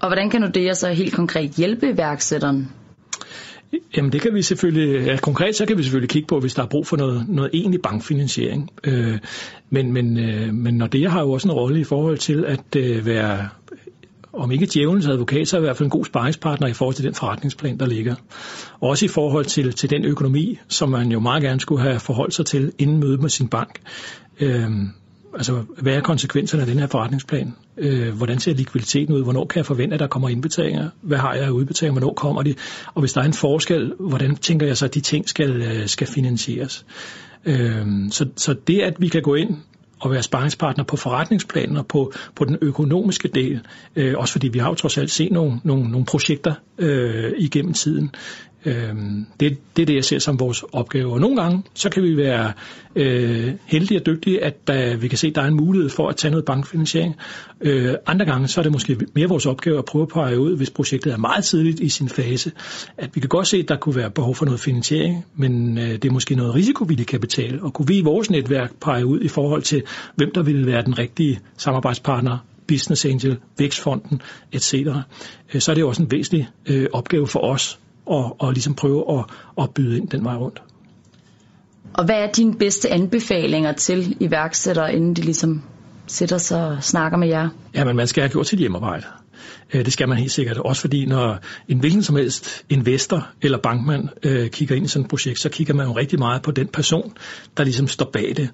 Speaker 7: Og hvordan kan du det så helt konkret hjælpe iværksætteren?
Speaker 8: Jamen det kan vi selvfølgelig, ja, konkret så kan vi selvfølgelig kigge på, hvis der er brug for noget, noget egentlig bankfinansiering. Øh, men, men, øh, men når det har jo også en rolle i forhold til at øh, være, om ikke djævelens advokat, så er i hvert fald en god sparringspartner i forhold til den forretningsplan, der ligger. Også i forhold til, til den økonomi, som man jo meget gerne skulle have forholdt sig til inden mødet med sin bank. Øh, altså, hvad er konsekvenserne af den her forretningsplan? Øh, hvordan ser likviditeten ud? Hvornår kan jeg forvente, at der kommer indbetalinger? Hvad har jeg af udbetalinger? Hvornår kommer de? Og hvis der er en forskel, hvordan tænker jeg så, at de ting skal, øh, skal finansieres? Øh, så, så det, at vi kan gå ind og være sparringspartner på forretningsplanen og på, på den økonomiske del. Øh, også fordi vi har jo trods alt set nogle, nogle, nogle projekter øh, igennem tiden. Øh, det, det er det, jeg ser som vores opgave. Og nogle gange, så kan vi være øh, heldige og dygtige, at der, vi kan se, at der er en mulighed for at tage noget bankfinansiering. Øh, andre gange, så er det måske mere vores opgave at prøve at pege ud, hvis projektet er meget tidligt i sin fase, at vi kan godt se, at der kunne være behov for noget finansiering, men øh, det er måske noget risikovillig kapital. Og kunne vi i vores netværk pege ud i forhold til, hvem der ville være den rigtige samarbejdspartner Business Angel, Vækstfonden, etc., øh, så er det også en væsentlig øh, opgave for os og, og ligesom prøve at, at byde ind den vej rundt.
Speaker 7: Og hvad er dine bedste anbefalinger til iværksættere, inden de ligesom sætter sig og snakker med jer?
Speaker 8: Jamen, man skal have gjort sit hjemmearbejde. Øh, det skal man helt sikkert. Også fordi, når en hvilken som helst investor eller bankmand øh, kigger ind i sådan et projekt, så kigger man jo rigtig meget på den person, der ligesom står bag det.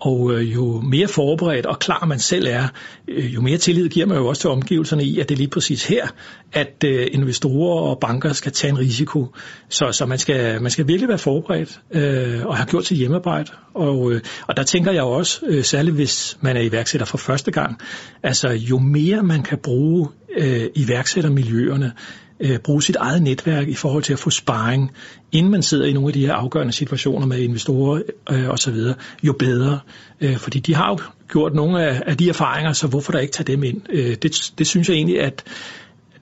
Speaker 8: Og øh, jo mere forberedt og klar man selv er, øh, jo mere tillid giver man jo også til omgivelserne i, at det er lige præcis her, at øh, investorer og banker skal tage en risiko. Så, så man, skal, man skal virkelig være forberedt øh, og have gjort sit hjemmearbejde. Og, øh, og der tænker jeg også, øh, særligt hvis man er iværksætter for første gang, altså jo mere man kan bruge øh, Øh, iværksættermiljøerne, øh, bruge sit eget netværk i forhold til at få sparring, inden man sidder i nogle af de her afgørende situationer med investorer øh, osv., jo bedre. Øh, fordi de har jo gjort nogle af, af de erfaringer, så hvorfor der ikke tage dem ind? Øh, det, det synes jeg egentlig, at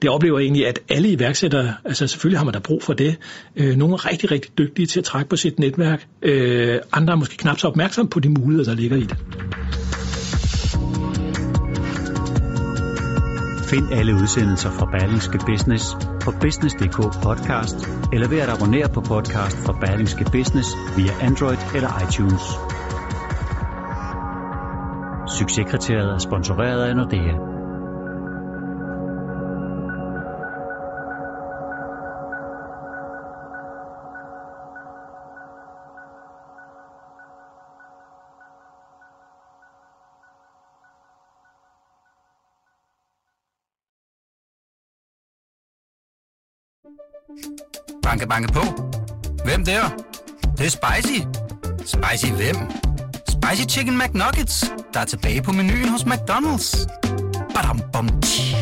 Speaker 8: det oplever jeg egentlig, at alle iværksættere, altså selvfølgelig har man da brug for det. Øh, nogle er rigtig, rigtig dygtige til at trække på sit netværk. Øh, andre er måske knap så opmærksomme på de muligheder, der ligger i det.
Speaker 2: Find alle udsendelser fra Berlingske Business på Business.dk podcast, eller ved at abonnere på podcast fra Berlingske Business via Android eller iTunes. Succeskriteriet er sponsoreret af Nordea.
Speaker 1: Banke, banke på. Hvem der? Det, det er spicy. Spicy hvem? Spicy Chicken McNuggets, der er tilbage på menuen hos McDonald's. Badum, bom, tji.